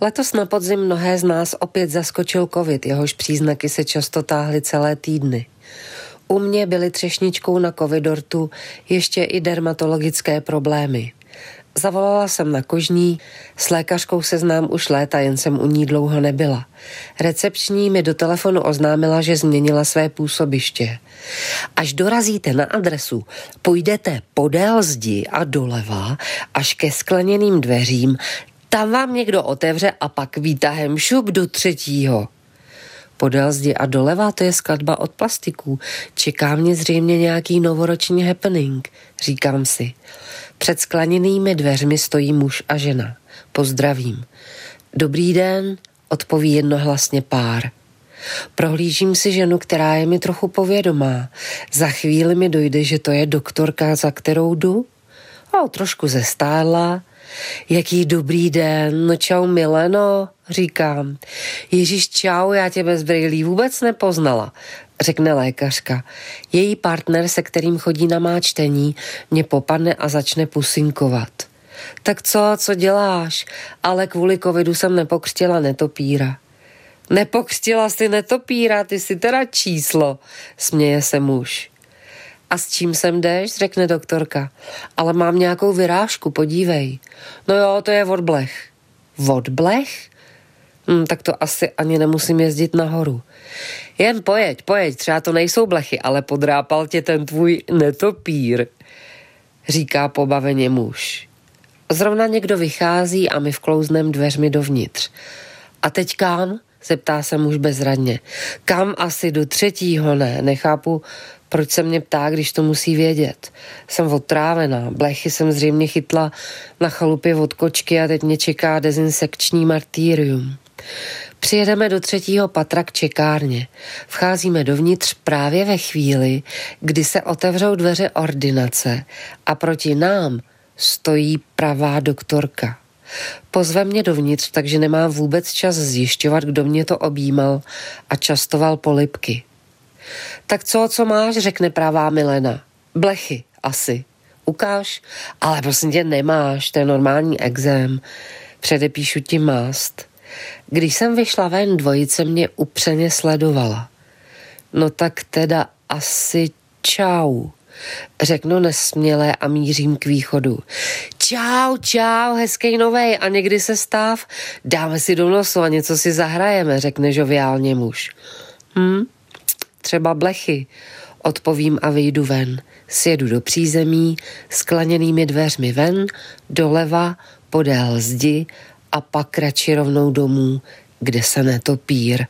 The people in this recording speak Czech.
Letos na podzim mnohé z nás opět zaskočil covid, jehož příznaky se často táhly celé týdny. U mě byly třešničkou na covidortu ještě i dermatologické problémy. Zavolala jsem na kožní, s lékařkou se znám už léta, jen jsem u ní dlouho nebyla. Recepční mi do telefonu oznámila, že změnila své působiště. Až dorazíte na adresu, půjdete podél zdi a doleva až ke skleněným dveřím, tam vám někdo otevře a pak výtahem šup do třetího. Podél zdi a doleva to je skladba od plastiků. Čeká mě zřejmě nějaký novoroční happening, říkám si. Před skleněnými dveřmi stojí muž a žena. Pozdravím. Dobrý den, odpoví jednohlasně pár. Prohlížím si ženu, která je mi trochu povědomá. Za chvíli mi dojde, že to je doktorka, za kterou jdu. O, trošku zestála. Jaký dobrý den, no čau Mileno, říkám. Ježíš čau, já tě bez brýlí vůbec nepoznala, řekne lékařka. Její partner, se kterým chodí na má čtení, mě popadne a začne pusinkovat. Tak co, co děláš? Ale kvůli covidu jsem nepokřtila netopíra. Nepokřtila si netopíra, ty si teda číslo, směje se muž. A s čím sem jdeš, řekne doktorka. Ale mám nějakou vyrážku, podívej. No jo, to je odblech. Odblech? Hm, tak to asi ani nemusím jezdit nahoru. Jen pojeď, pojeď, třeba to nejsou blechy, ale podrápal tě ten tvůj netopír, říká pobaveně muž. Zrovna někdo vychází a my vklouznem dveřmi dovnitř. A teď kam? zeptá se muž bezradně. Kam asi do třetího ne? Nechápu, proč se mě ptá, když to musí vědět. Jsem otrávená, blechy jsem zřejmě chytla na chalupě od kočky a teď mě čeká dezinsekční martýrium. Přijedeme do třetího patra k čekárně. Vcházíme dovnitř právě ve chvíli, kdy se otevřou dveře ordinace a proti nám stojí pravá doktorka. Pozve mě dovnitř, takže nemám vůbec čas zjišťovat, kdo mě to objímal a častoval polipky. Tak co, co máš, řekne pravá Milena. Blechy, asi. Ukáž, ale prosím tě nemáš, to je normální exém. Předepíšu ti mást. Když jsem vyšla ven, dvojice mě upřeně sledovala. No tak teda asi čau. Řeknu nesměle a mířím k východu. Čau, čau, hezký novej a někdy se stav. Dáme si do nosu a něco si zahrajeme, řekne žoviálně muž. Hm, třeba blechy, odpovím a vyjdu ven. Sjedu do přízemí, skleněnými dveřmi ven, doleva, podél zdi a pak radši rovnou domů, kde se netopír.